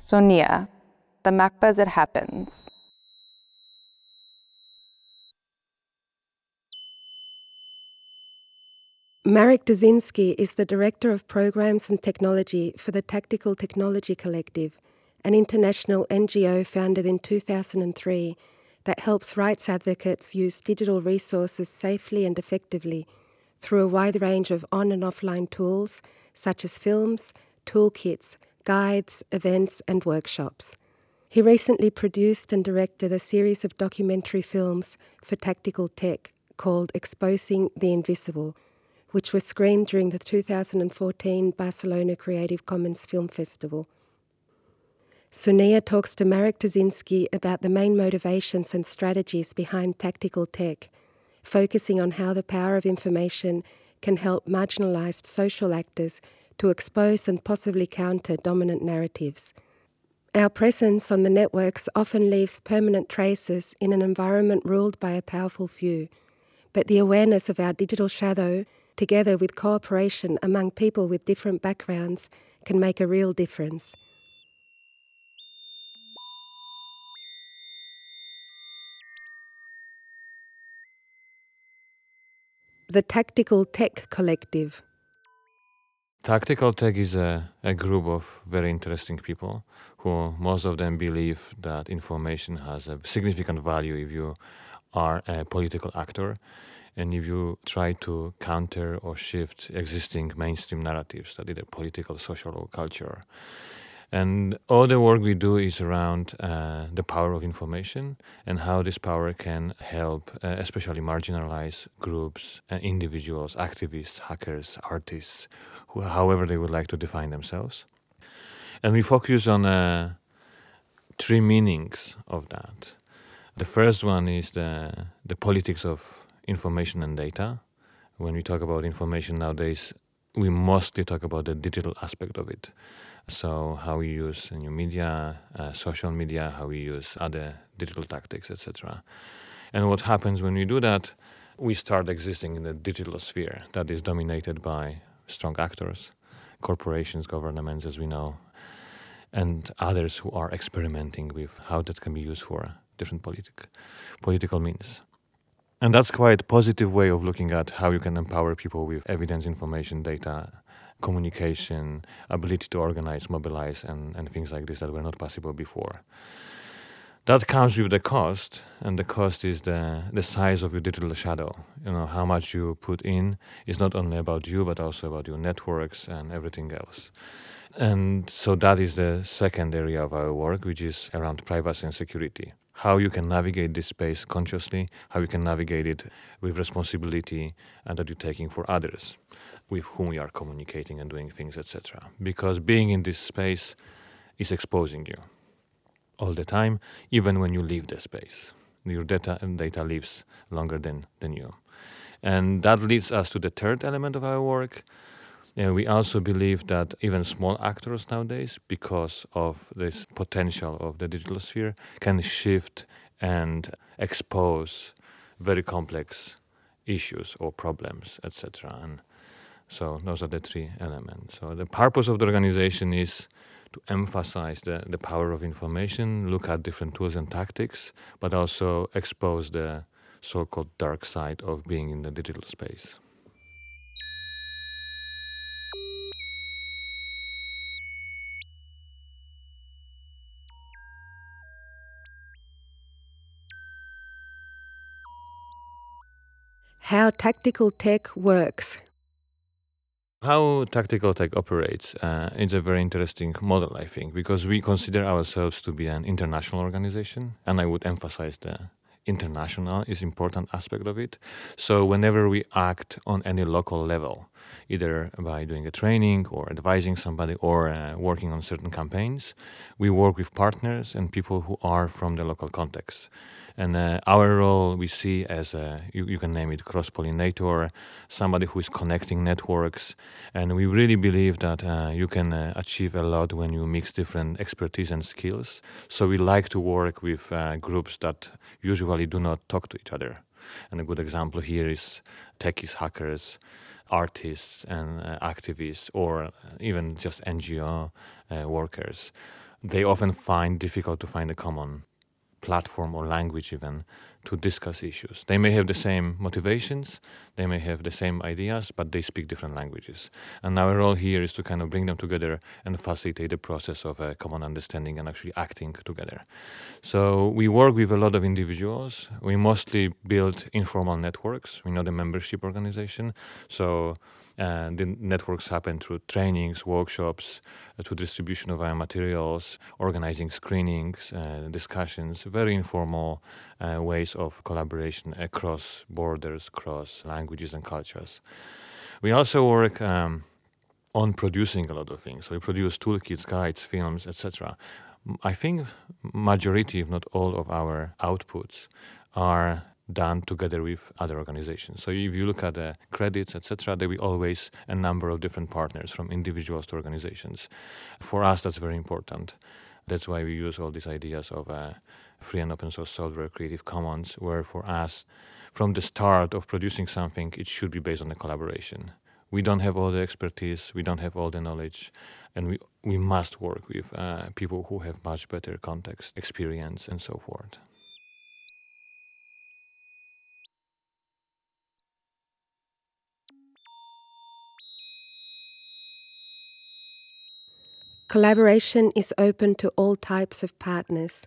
Sonia, the MACBA as it happens. Marek Tuszynski is the Director of Programs and Technology for the Tactical Technology Collective, an international NGO founded in 2003 that helps rights advocates use digital resources safely and effectively through a wide range of on and offline tools such as films, toolkits, guides, events, and workshops. He recently produced and directed a series of documentary films for tactical tech called Exposing the Invisible, which was screened during the 2014 Barcelona Creative Commons Film Festival. Sonia talks to Marek Tuszynski about the main motivations and strategies behind tactical tech, focusing on how the power of information can help marginalized social actors to expose and possibly counter dominant narratives. Our presence on the networks often leaves permanent traces in an environment ruled by a powerful few, but the awareness of our digital shadow, together with cooperation among people with different backgrounds, can make a real difference. The Tactical Tech Collective. Tactical Tech is a, a group of very interesting people who most of them believe that information has a significant value if you are a political actor and if you try to counter or shift existing mainstream narratives that either political, social, or culture. And all the work we do is around uh, the power of information and how this power can help, uh, especially marginalized groups, uh, individuals, activists, hackers, artists, however they would like to define themselves. And we focus on uh, three meanings of that. The first one is the, the politics of information and data. When we talk about information nowadays, we mostly talk about the digital aspect of it. So how we use new media, uh, social media, how we use other digital tactics, etc. And what happens when we do that? We start existing in the digital sphere that is dominated by strong actors, corporations, governments, as we know, and others who are experimenting with how that can be used for different politic, political means. And that's quite a positive way of looking at how you can empower people with evidence, information, data, communication, ability to organize, mobilize, and, and things like this that were not possible before. That comes with the cost, and the cost is the, the size of your digital shadow. You know, how much you put in is not only about you, but also about your networks and everything else. And so that is the second area of our work, which is around privacy and security. How you can navigate this space consciously, how you can navigate it with responsibility and that you're taking for others with whom we are communicating and doing things, etc. Because being in this space is exposing you all the time, even when you leave the space. Your data data lives longer than, than you. And that leads us to the third element of our work. We also believe that even small actors nowadays, because of this potential of the digital sphere, can shift and expose very complex issues or problems, etc. And so those are the three elements. So the purpose of the organization is to emphasize the, the power of information, look at different tools and tactics, but also expose the so-called dark side of being in the digital space. How tactical tech works how Tactical Tech operates uh, is a very interesting model, I think, because we consider ourselves to be an international organization, and I would emphasize the international is important aspect of it. So whenever we act on any local level, either by doing a training or advising somebody or uh, working on certain campaigns, we work with partners and people who are from the local context. And uh, our role we see as a, you, you can name it cross pollinator, somebody who is connecting networks. And we really believe that uh, you can uh, achieve a lot when you mix different expertise and skills. So we like to work with uh, groups that usually do not talk to each other. And a good example here is techies, hackers, artists, and uh, activists, or even just NGO uh, workers they often find difficult to find a common platform or language even to discuss issues. They may have the same motivations, they may have the same ideas, but they speak different languages. And our role here is to kind of bring them together and facilitate the process of a common understanding and actually acting together. So we work with a lot of individuals. We mostly build informal networks. We know the membership organization. So uh, the networks happen through trainings, workshops, uh, distribution of our materials, organizing screenings, uh, discussions, very informal uh, ways of collaboration across borders, across languages and cultures. We also work um, on producing a lot of things. So we produce toolkits, guides, films, etc. I think majority, if not all, of our outputs are done together with other organizations. So if you look at the credits, etc., there will be always a number of different partners from individuals to organizations. For us, that's very important. That's why we use all these ideas of uh, free and open source software, Creative Commons, where for us, from the start of producing something, it should be based on a collaboration. We don't have all the expertise, we don't have all the knowledge, and we, we must work with uh, people who have much better context, experience, and so forth. Collaboration is open to all types of partners.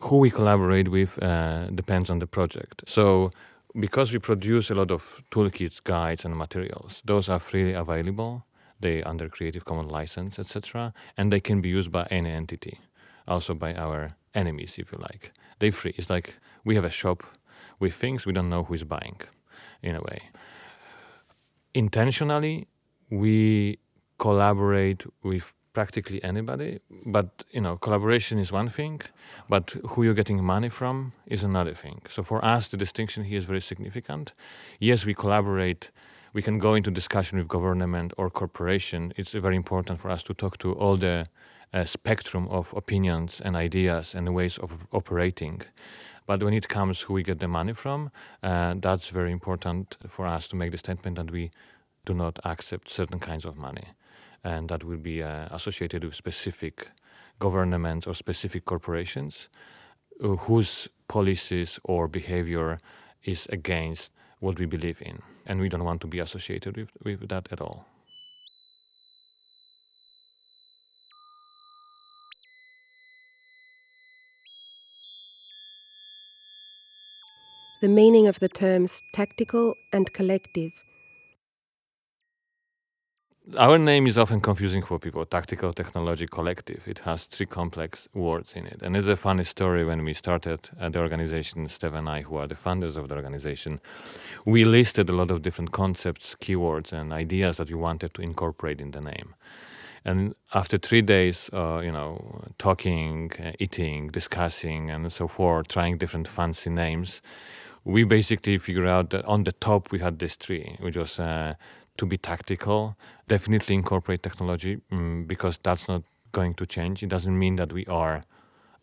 Who we collaborate with uh, depends on the project. So, because we produce a lot of toolkits, guides, and materials, those are freely available. They under Creative Commons license, etc., and they can be used by any entity, also by our enemies, if you like. They free. It's like we have a shop with things we don't know who is buying, in a way. Intentionally, we collaborate with practically anybody but you know collaboration is one thing but who you're getting money from is another thing. So for us the distinction here is very significant. Yes we collaborate. We can go into discussion with government or corporation. It's very important for us to talk to all the uh, spectrum of opinions and ideas and ways of operating. But when it comes who we get the money from uh, that's very important for us to make the statement that we do not accept certain kinds of money and that will be uh, associated with specific governments or specific corporations uh, whose policies or behavior is against what we believe in. And we don't want to be associated with, with that at all. The meaning of the terms tactical and collective our name is often confusing for people. Tactical technology collective. It has three complex words in it. And it's a funny story when we started the organization steve and i who are the founders of the organization. We listed a lot of different concepts keywords and ideas that we wanted to incorporate in the name. And after three days uh, you know talking uh, eating discussing and so forth trying different fancy names we basically figured out that on the top we had this tree which was uh, to be tactical, definitely incorporate technology um, because that's not going to change. It doesn't mean that we are,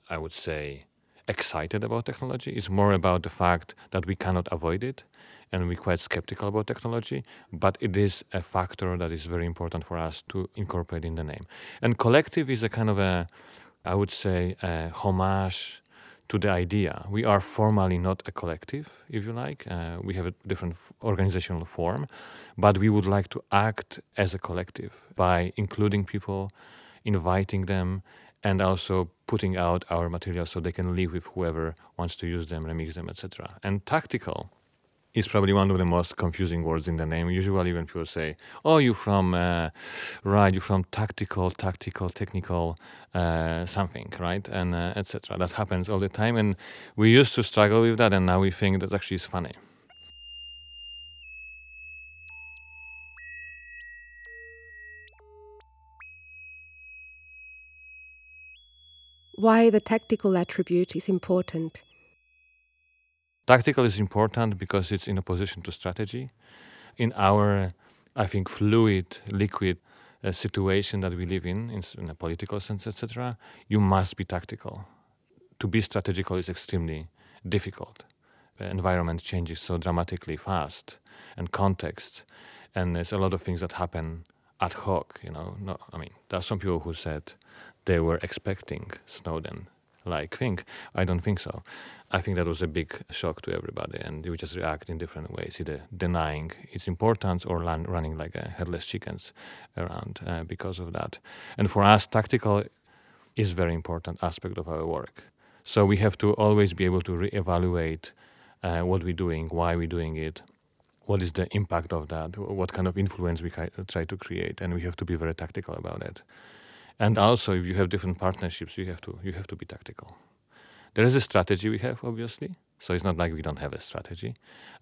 I would say, excited about technology. It's more about the fact that we cannot avoid it and we're quite skeptical about technology, but it is a factor that is very important for us to incorporate in the name. And collective is a kind of a, I would say, a homage to the idea. We are formally not a collective, if you like. Uh, we have a different organizational form, but we would like to act as a collective by including people, inviting them, and also putting out our materials so they can live with whoever wants to use them, remix them, etc. And tactical is probably one of the most confusing words in the name. Usually, when people say, "Oh, you're from uh, right, you're from tactical, tactical, technical uh, something, right?" and uh, etc. That happens all the time, and we used to struggle with that, and now we think that actually is funny. Why the tactical attribute is important. Tactical is important because it's in opposition to strategy. In our, I think, fluid, liquid uh, situation that we live in, in, in a political sense, etc., you must be tactical. To be strategical is extremely difficult. The environment changes so dramatically fast, and context, and there's a lot of things that happen ad hoc. You know, no, I mean, there are some people who said they were expecting Snowden like thing. I don't think so. I think that was a big shock to everybody, and we just react in different ways, either denying its importance or running like headless chickens around uh, because of that. And for us, tactical is very important aspect of our work. So we have to always be able to reevaluate uh, what we're doing, why we're doing it, what is the impact of that, what kind of influence we try to create, and we have to be very tactical about it. And also, if you have different partnerships, you have to you have to be tactical. There is a strategy we have, obviously. So it's not like we don't have a strategy,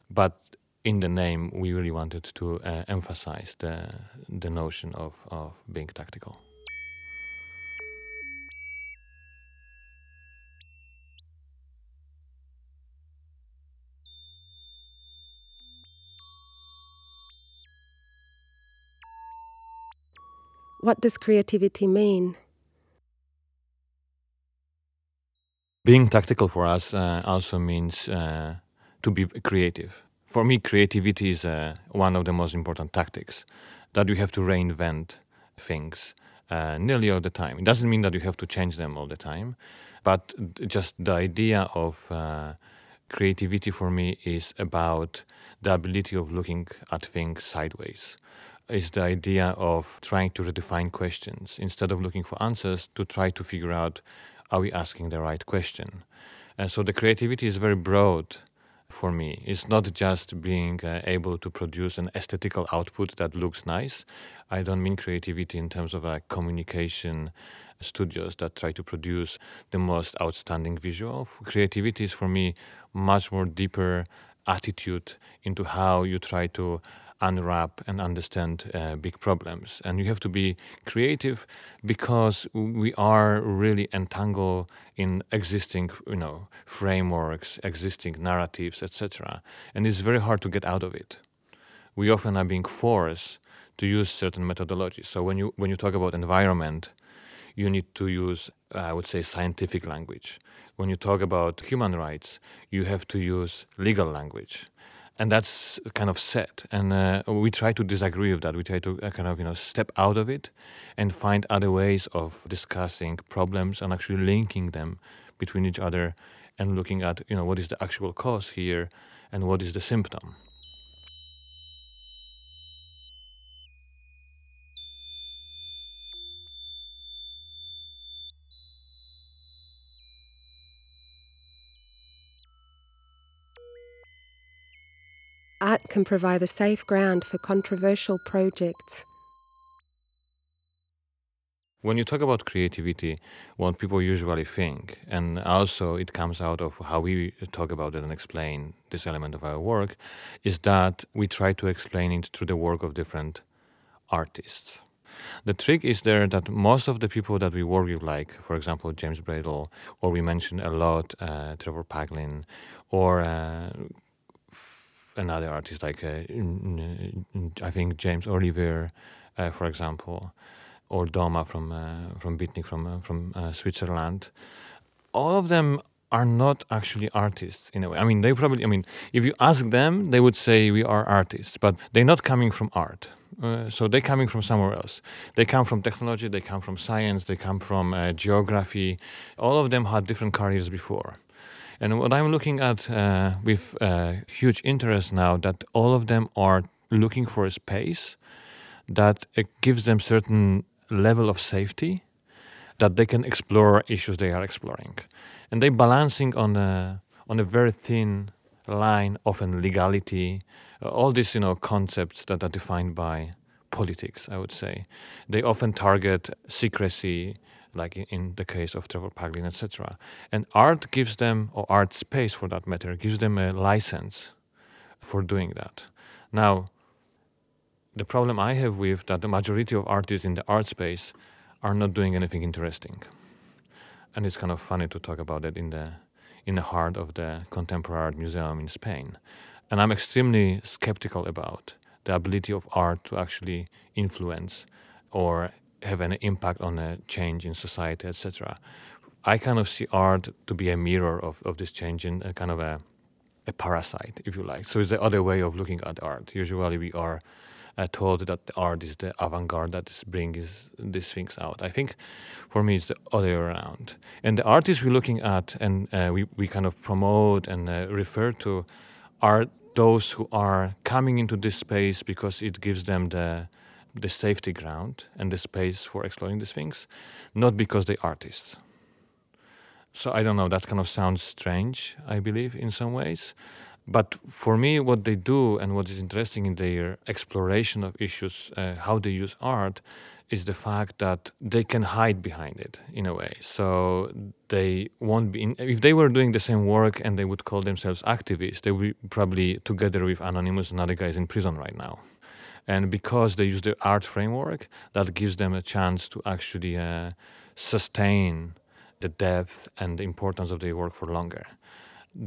but in the name, we really wanted to uh, emphasize the the notion of of being tactical. What does creativity mean? Being tactical for us uh, also means uh, to be creative. For me, creativity is uh, one of the most important tactics that you have to reinvent things uh, nearly all the time. It doesn't mean that you have to change them all the time, but just the idea of uh, creativity for me is about the ability of looking at things sideways is the idea of trying to redefine questions instead of looking for answers to try to figure out are we asking the right question? And so the creativity is very broad for me. It's not just being uh, able to produce an aesthetical output that looks nice. I don't mean creativity in terms of uh, communication studios that try to produce the most outstanding visual. Creativity is for me much more deeper attitude into how you try to unwrap and understand uh, big problems. And you have to be creative because we are really entangled in existing, you know, frameworks, existing narratives, etc. And it's very hard to get out of it. We often are being forced to use certain methodologies. So when you when you talk about environment, you need to use, I would say, scientific language. When you talk about human rights, you have to use legal language and that's kind of set. And uh, we try to disagree with that. We try to uh, kind of you know step out of it and find other ways of discussing problems and actually linking them between each other and looking at you know what is the actual cause here and what is the symptom Art can provide a safe ground for controversial projects. When you talk about creativity, what people usually think, and also it comes out of how we talk about it and explain this element of our work, is that we try to explain it through the work of different artists. The trick is there that most of the people that we work with, like for example James Bridle, or we mentioned a lot uh, Trevor Paglen, or uh, another artist like uh, I think James Olivier, uh, for example, or Doma from uh, from Bitnik from uh, from uh, Switzerland. All of them are not actually artists in a way. I mean, they probably. I mean, if you ask them, they would say we are artists, but they're not coming from art. Uh, so they're coming from somewhere else. They come from technology. They come from science. They come from geography. All of them had different careers before. And what I'm looking at uh, with uh, huge interest now that all of them are looking for a space that uh, gives them certain level of safety that they can explore issues they are exploring, and they're balancing on a on a very thin line, often legality, uh, all these you know concepts that are defined by politics. I would say they often target secrecy like in the case of Trevor Paglen, etc. And art gives them, or art space for that matter, gives them a license for doing that. Now, the problem I have with that the majority of artists in the art space are not doing anything interesting. And it's kind of funny to talk about it in the in the heart of the contemporary art museum in Spain. And I'm extremely skeptical about the ability of art to actually influence or have an impact on a change in society, etc. I kind of see art to be a mirror of, of this change in a kind of a, a parasite, if you like. So it's the other way of looking at art. Usually we are uh, told that art is the avant-garde that is bringing these things out. I think for me it's the other way around. And the artists we're looking at and uh, we, we kind of promote and uh, refer to are those who are coming into this space because it gives them the the safety ground and the space for exploring these things, not because they're artists. So I don't know, that kind of sounds strange, I believe, in some ways. But for me, what they do and what is interesting in their exploration of issues, uh, how they use art, is the fact that they can hide behind it in a way. So they won't be. In, if they were doing the same work and they would call themselves activists, they would probably together with Anonymous and other guys in prison right now. And because they use the art framework, that gives them a chance to actually uh, sustain the depth and the importance of their work for longer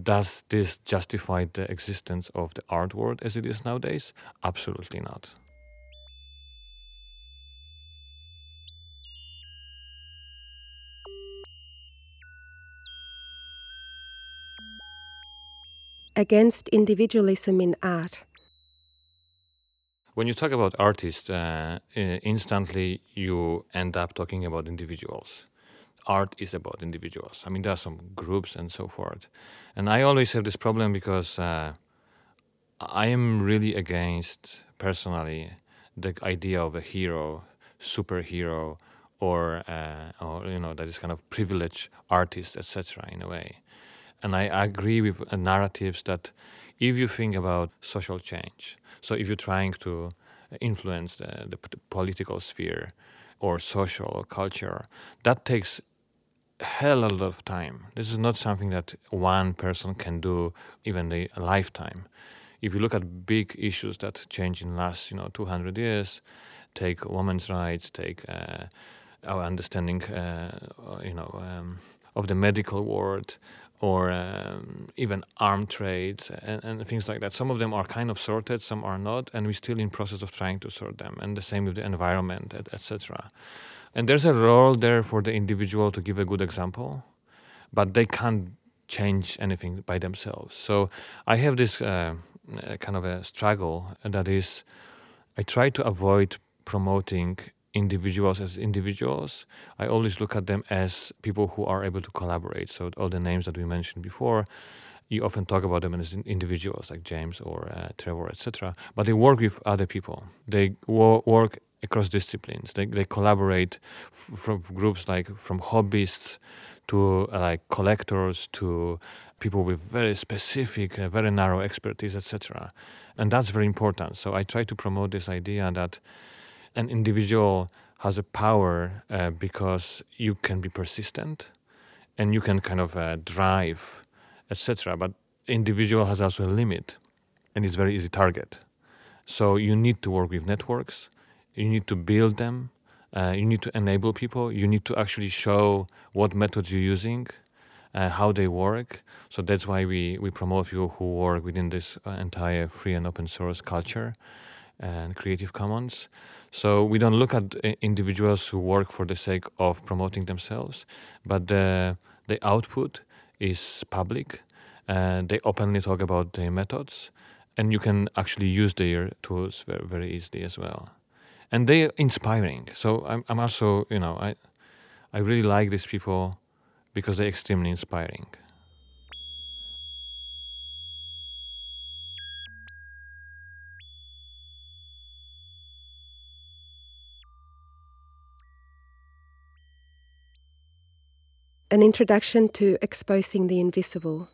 does this justify the existence of the art world as it is nowadays? Absolutely not. Against individualism in art. When you talk about artists, uh, instantly you end up talking about individuals art is about individuals. I mean, there are some groups and so forth. And I always have this problem because uh, I am really against, personally, the idea of a hero, superhero, or, uh, or you know, that is kind of privileged artist, etc. in a way. And I agree with narratives that if you think about social change, so if you're trying to influence the, the, political sphere or social or culture, that takes hell a lot of time. This is not something that one person can do even a lifetime. If you look at big issues that change in the last, you know, 200 years, take women's rights, take uh, our understanding, uh, you know, um, of the medical world, or um, even arm trades and, and, things like that. Some of them are kind of sorted, some are not, and we're still in process of trying to sort them. And the same with the environment, etc. And there's a role there for the individual to give a good example, but they can't change anything by themselves. So I have this uh, kind of a struggle, that is I try to avoid promoting individuals as individuals. I always look at them as people who are able to collaborate. So all the names that we mentioned before, you often talk about them as individuals, like James or uh, Trevor, etc. But they work with other people. They wo- work across disciplines. They, they collaborate f- from groups like from hobbyists to uh, like collectors to people with very specific, uh, very narrow expertise, etc. And that's very important. So I try to promote this idea that an individual has a power uh, because you can be persistent and you can kind of uh, drive, etc. But individual has also a limit and it's very easy target. So you need to work with networks. You need to build them. Uh, you need to enable people. You need to actually show what methods you're using uh, how they work. So that's why we, we promote people who work within this uh, entire free and open source culture and creative commons so we don't look at uh, individuals who work for the sake of promoting themselves but the, the output is public and they openly talk about their methods and you can actually use their tools very, very easily as well and they're inspiring. So I'm, I'm also, you know, I, I really like these people because they're extremely inspiring. An introduction to exposing the invisible.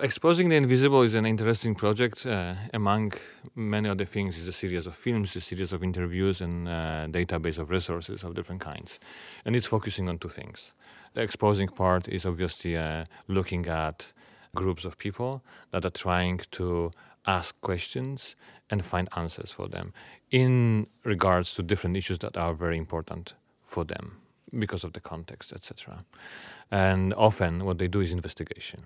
Exposing the Invisible is an interesting project. Uh, among many other things, is a series of films, a series of interviews, and a database of resources of different kinds. And it's focusing on two things. The exposing part is obviously uh, looking at groups of people that are trying to ask questions and find answers for them in regards to different issues that are very important for them because of the context, etc. And often what they do is investigation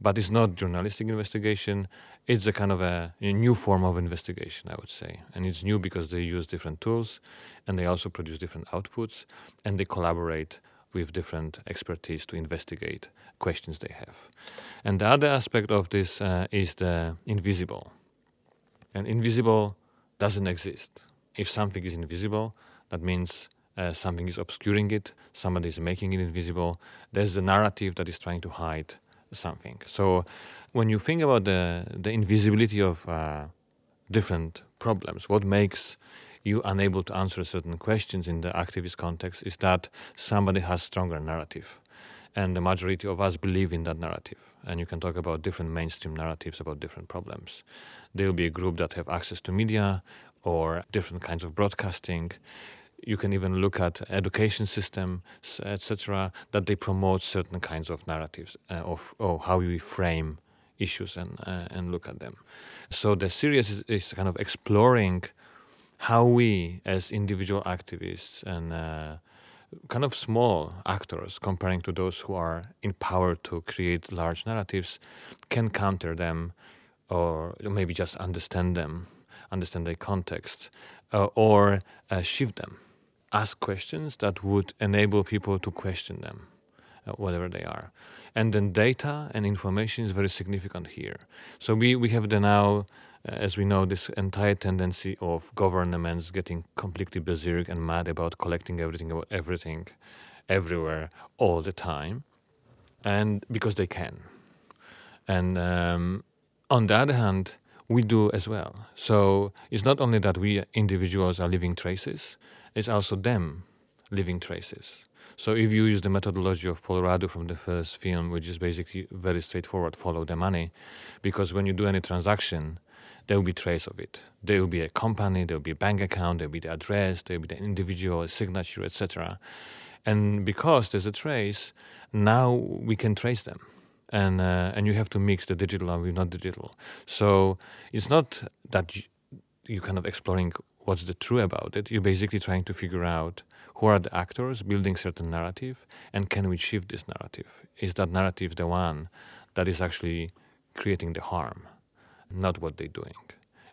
but it's not journalistic investigation. It's a kind of a, a, new form of investigation, I would say. And it's new because they use different tools and they also produce different outputs and they collaborate with different expertise to investigate questions they have. And the other aspect of this uh, is the invisible. And invisible doesn't exist. If something is invisible, that means uh, something is obscuring it, somebody is making it invisible. There's a narrative that is trying to hide something. So when you think about the, the invisibility of uh, different problems, what makes you unable to answer certain questions in the activist context is that somebody has stronger narrative and the majority of us believe in that narrative and you can talk about different mainstream narratives about different problems there will be a group that have access to media or different kinds of broadcasting you can even look at education system etc that they promote certain kinds of narratives uh, of, of how we frame issues and uh, and look at them. So the series is, is kind of exploring how we as individual activists and uh, kind of small actors comparing to those who are in power to create large narratives can counter them or maybe just understand them understand their context uh, or uh, shift them ask questions that would enable people to question them uh, whatever they are and then data and information is very significant here so we, we have the now uh, as we know, this entire tendency of governments getting completely berserk and mad about collecting everything about everything, everywhere, all the time, and because they can. And um, on the other hand, we do as well. So it's not only that we individuals are leaving traces, it's also them leaving traces. So if you use the methodology of Paul Radu from the first film, which is basically very straightforward, follow the money, because when you do any transaction, there will be trace of it. There will be a company, there will be a bank account, there will be the address, there will be the individual signature, etc. And because there's a trace, now we can trace them. And, uh, and you have to mix the digital and with not digital. So it's not that you, you're kind of exploring what's the true about it. You're basically trying to figure out who are the actors building certain narrative and can we shift this narrative? Is that narrative the one that is actually creating the harm? not what they're doing.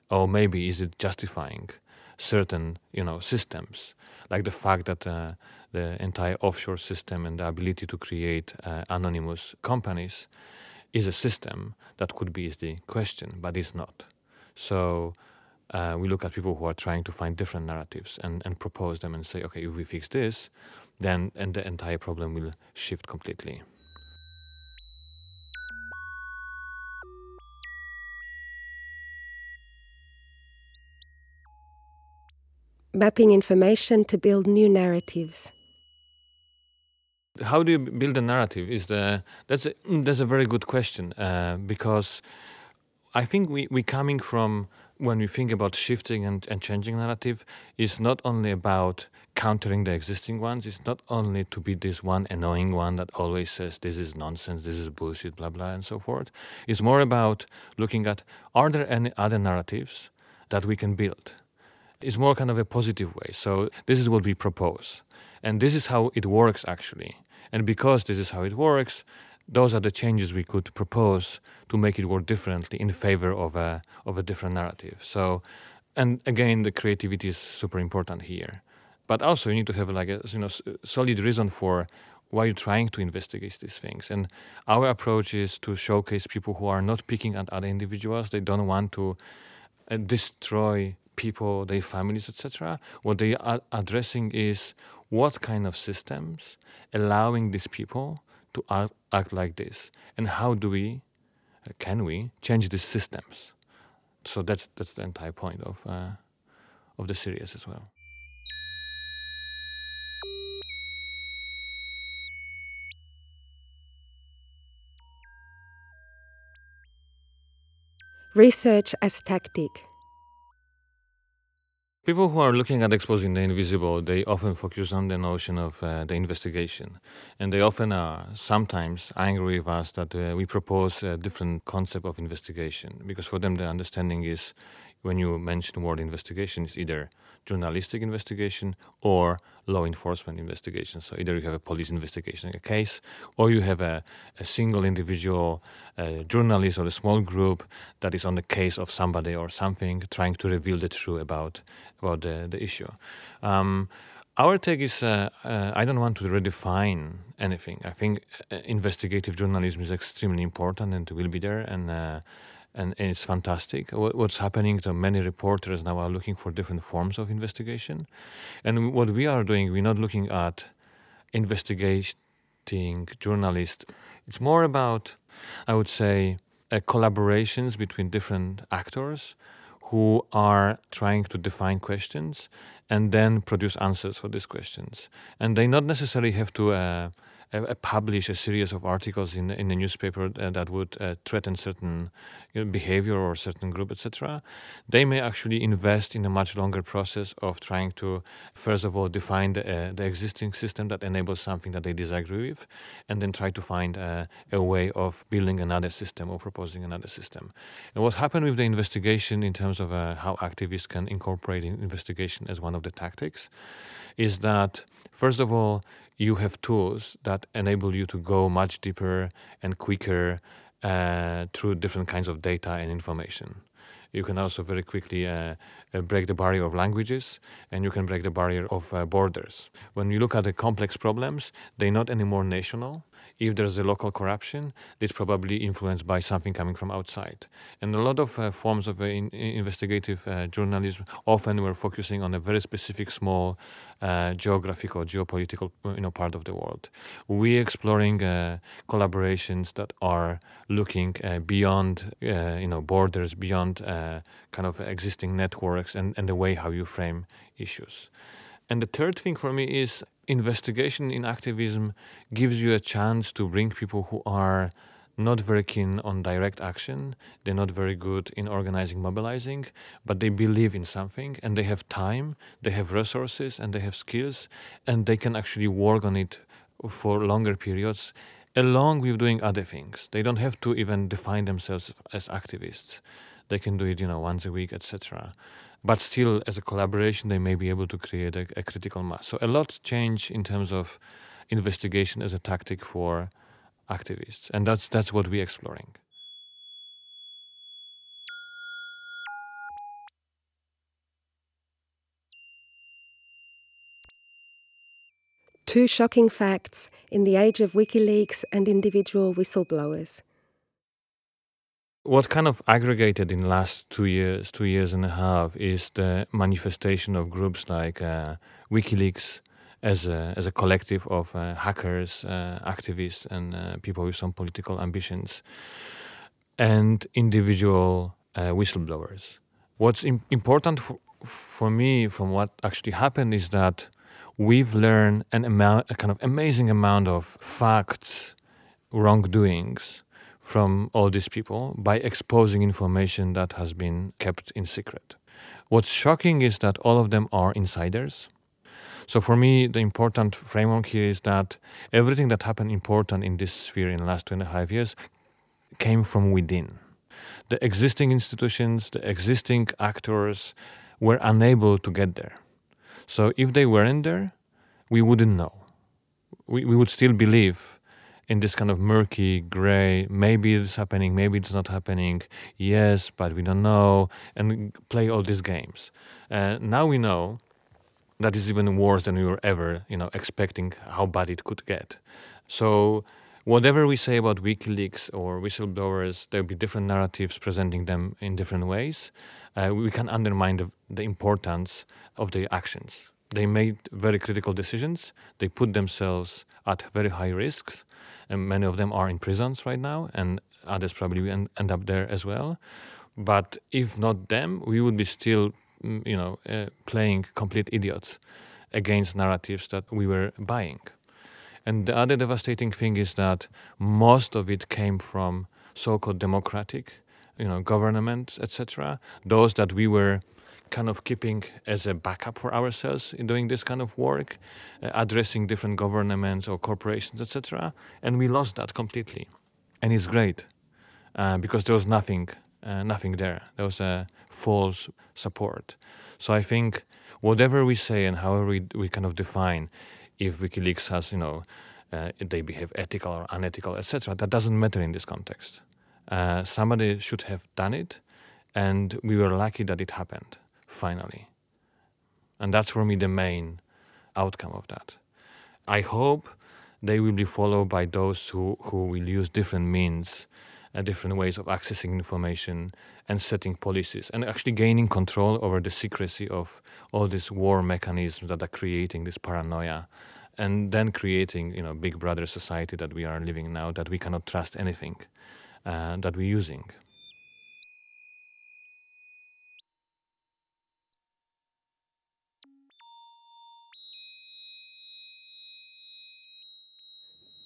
Or maybe is it justifying certain you know systems, like the fact that uh, the entire offshore system and the ability to create uh, anonymous companies is a system that could be the question, but it's not. So uh, we look at people who are trying to find different narratives and, and propose them and say, okay, if we fix this, then and the entire problem will shift completely. mapping information to build new narratives. How do you build a narrative? Is the that's a, that's a very good question uh, because I think we we coming from when we think about shifting and, and changing narrative is not only about countering the existing ones. It's not only to be this one annoying one that always says this is nonsense, this is bullshit, blah blah, and so forth. It's more about looking at are there any other narratives that we can build It's more kind of a positive way. So this is what we propose. And this is how it works actually. And because this is how it works, those are the changes we could propose to make it work differently in favor of a of a different narrative. So and again the creativity is super important here. But also you need to have like a you know solid reason for why you're trying to investigate these things. And our approach is to showcase people who are not picking at other individuals. They don't want to uh, destroy people, their families, etc. What they are addressing is what kind of systems allowing these people to act, act like this, and how do we, can we change these systems? So that's that's the entire point of uh, of the series as well. Research as tactic. People who are looking at exposing the invisible, they often focus on the notion of uh, the investigation. And they often are sometimes angry with us that uh, we propose a different concept of investigation. Because for them, the understanding is when you mention the word investigation, it's either journalistic investigation or law enforcement investigation. So either you have a police investigation a case, or you have a, a single individual journalist or a small group that is on the case of somebody or something, trying to reveal the truth about about the, the issue. Um, our take is uh, uh, I don't want to redefine anything. I think uh, investigative journalism is extremely important and will be there, and uh, and, and it's fantastic. What, what's happening to many reporters now are looking for different forms of investigation. And what we are doing, we're not looking at investigating journalists. It's more about, I would say, uh, collaborations between different actors who are trying to define questions and then produce answers for these questions. And they not necessarily have to uh, uh, publish a series of articles in in a newspaper uh, that would uh, threaten certain you know, behavior or certain group, etc. They may actually invest in a much longer process of trying to, first of all, define the, uh, the existing system that enables something that they disagree with, and then try to find uh, a way of building another system or proposing another system. And what happened with the investigation in terms of uh, how activists can incorporate investigation as one of the tactics is that, first of all, you have tools that enable you to go much deeper and quicker uh, through different kinds of data and information. You can also very quickly uh, uh, break the barrier of languages and you can break the barrier of uh, borders. When you look at the complex problems, they're not anymore national if there's a local corruption, it's probably influenced by something coming from outside. And a lot of uh, forms of uh, in, investigative uh, journalism often were focusing on a very specific, small geographic or geopolitical you know, part of the world. We're exploring collaborations that are looking beyond you know borders, beyond Uh, kind of existing networks, and, and the way how you frame issues. And the third thing for me is investigation in activism gives you a chance to bring people who are not very keen on direct action. They're not very good in organizing, mobilizing, but they believe in something and they have time, they have resources, and they have skills, and they can actually work on it for longer periods along with doing other things. They don't have to even define themselves as activists. They can do it, you know, once a week, etc but still as a collaboration they may be able to create a, a, critical mass. So a lot change in terms of investigation as a tactic for activists. And that's that's what we're exploring. Two shocking facts in the age of WikiLeaks and individual whistleblowers. What kind of aggregated in last two years, two years and a half, is the manifestation of groups like uh, WikiLeaks as a, as a collective of uh, hackers, uh, activists, and uh, people with some political ambitions, and individual uh, whistleblowers. What's Im- important for, for me from what actually happened is that we've learned an amount, a kind of amazing amount of facts, wrongdoings from all these people by exposing information that has been kept in secret. What's shocking is that all of them are insiders. So for me, the important framework here is that everything that happened important in this sphere in the last two and a half years came from within. The existing institutions, the existing actors were unable to get there. So if they weren't there, we wouldn't know. We, we would still believe in this kind of murky gray maybe it's happening maybe it's not happening yes but we don't know and play all these games. Uh, now we know that is even worse than we were ever you know expecting how bad it could get. So whatever we say about wikileaks or whistleblowers there'll be different narratives presenting them in different ways. Uh, we can undermine the, the importance of their actions. They made very critical decisions. They put themselves at very high risks and many of them are in prisons right now, and others probably end, end up there as well. But if not them, we would be still, mm, you know, uh, playing complete idiots against narratives that we were buying. And the other devastating thing is that most of it came from so-called democratic, you know, governments, etc. Those that we were kind of keeping as a backup for ourselves in doing this kind of work, uh, addressing different governments or corporations, etc. And we lost that completely, and it's great uh, because there was nothing, uh, nothing there. There was a false support. So I think whatever we say and however we, we kind of define, if WikiLeaks has, you know, uh, they behave ethical or unethical, etc., that doesn't matter in this context. Uh, somebody should have done it, and we were lucky that it happened finally. And that's for me the main outcome of that. I hope they will be followed by those who, who will use different means and different ways of accessing information and setting policies and actually gaining control over the secrecy of all these war mechanisms that are creating this paranoia and then creating you know big brother society that we are living now that we cannot trust anything uh, that we're using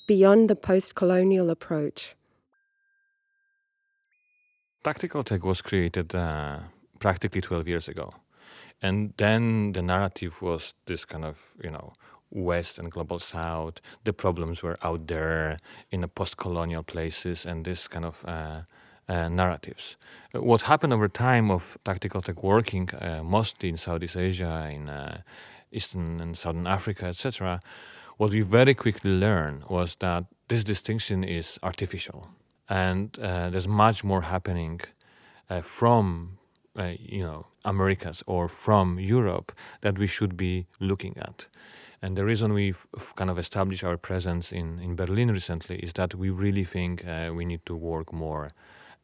Beyond the post colonial approach, Tactical tech was created uh, practically 12 years ago. And then the narrative was this kind of, you know, West and global South. The problems were out there in the post colonial places and this kind of uh, uh, narratives. What happened over time of tactical tech working uh, mostly in Southeast Asia, in uh, Eastern and Southern Africa, etc., what we very quickly learned was that this distinction is artificial and uh, there's much more happening uh, from uh, you know Americas or from Europe that we should be looking at. And the reason we've kind of established our presence in, in Berlin recently is that we really think uh, we need to work more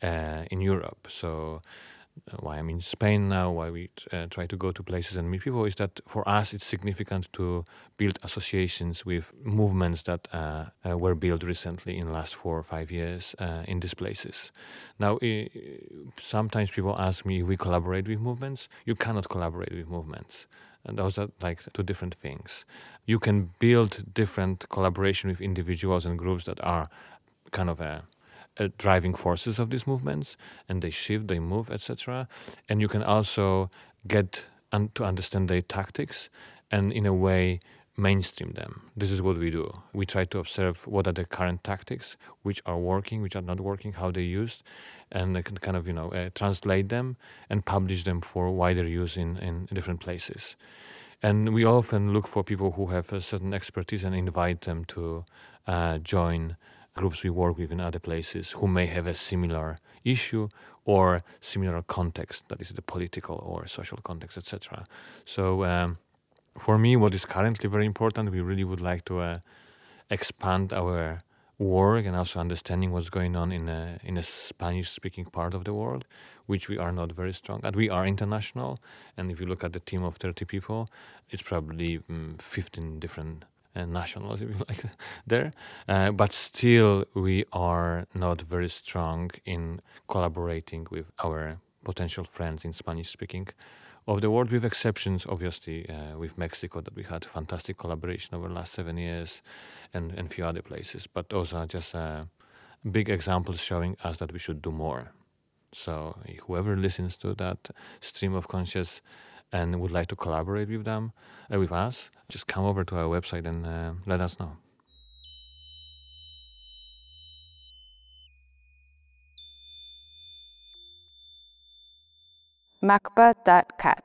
uh, in Europe. So why I'm in Spain now, why we uh, try to go to places and meet people, is that for us it's significant to build associations with movements that uh, uh, were built recently in the last four or five years uh, in these places. Now, sometimes people ask me if we collaborate with movements. You cannot collaborate with movements. And those are like two different things. You can build different collaboration with individuals and groups that are kind of a uh, driving forces of these movements and they shift they move etc and you can also get un- to understand their tactics and in a way mainstream them. This is what we do. We try to observe what are the current tactics which are working which are not working how they're used and can kind of you know uh, translate them and publish them for wider use in, in different places. And we often look for people who have a certain expertise and invite them to uh, join groups we work with in other places who may have a similar issue or similar context, that is the political or social context, etc. So um, for me, what is currently very important, we really would like to uh, expand our work and also understanding what's going on in a, in a Spanish-speaking part of the world, which we are not very strong at. We are international, and if you look at the team of 30 people, it's probably um, 15 different uh, nationals, if you like, there. Uh, but still, we are not very strong in collaborating with our potential friends in Spanish speaking of the world, with exceptions, obviously, uh, with Mexico, that we had fantastic collaboration over the last seven years, and a few other places. But those are just uh, big examples showing us that we should do more. So whoever listens to that stream of conscious and would like to collaborate with them, uh, with us, just come over to our website and uh, let us know. macba.cat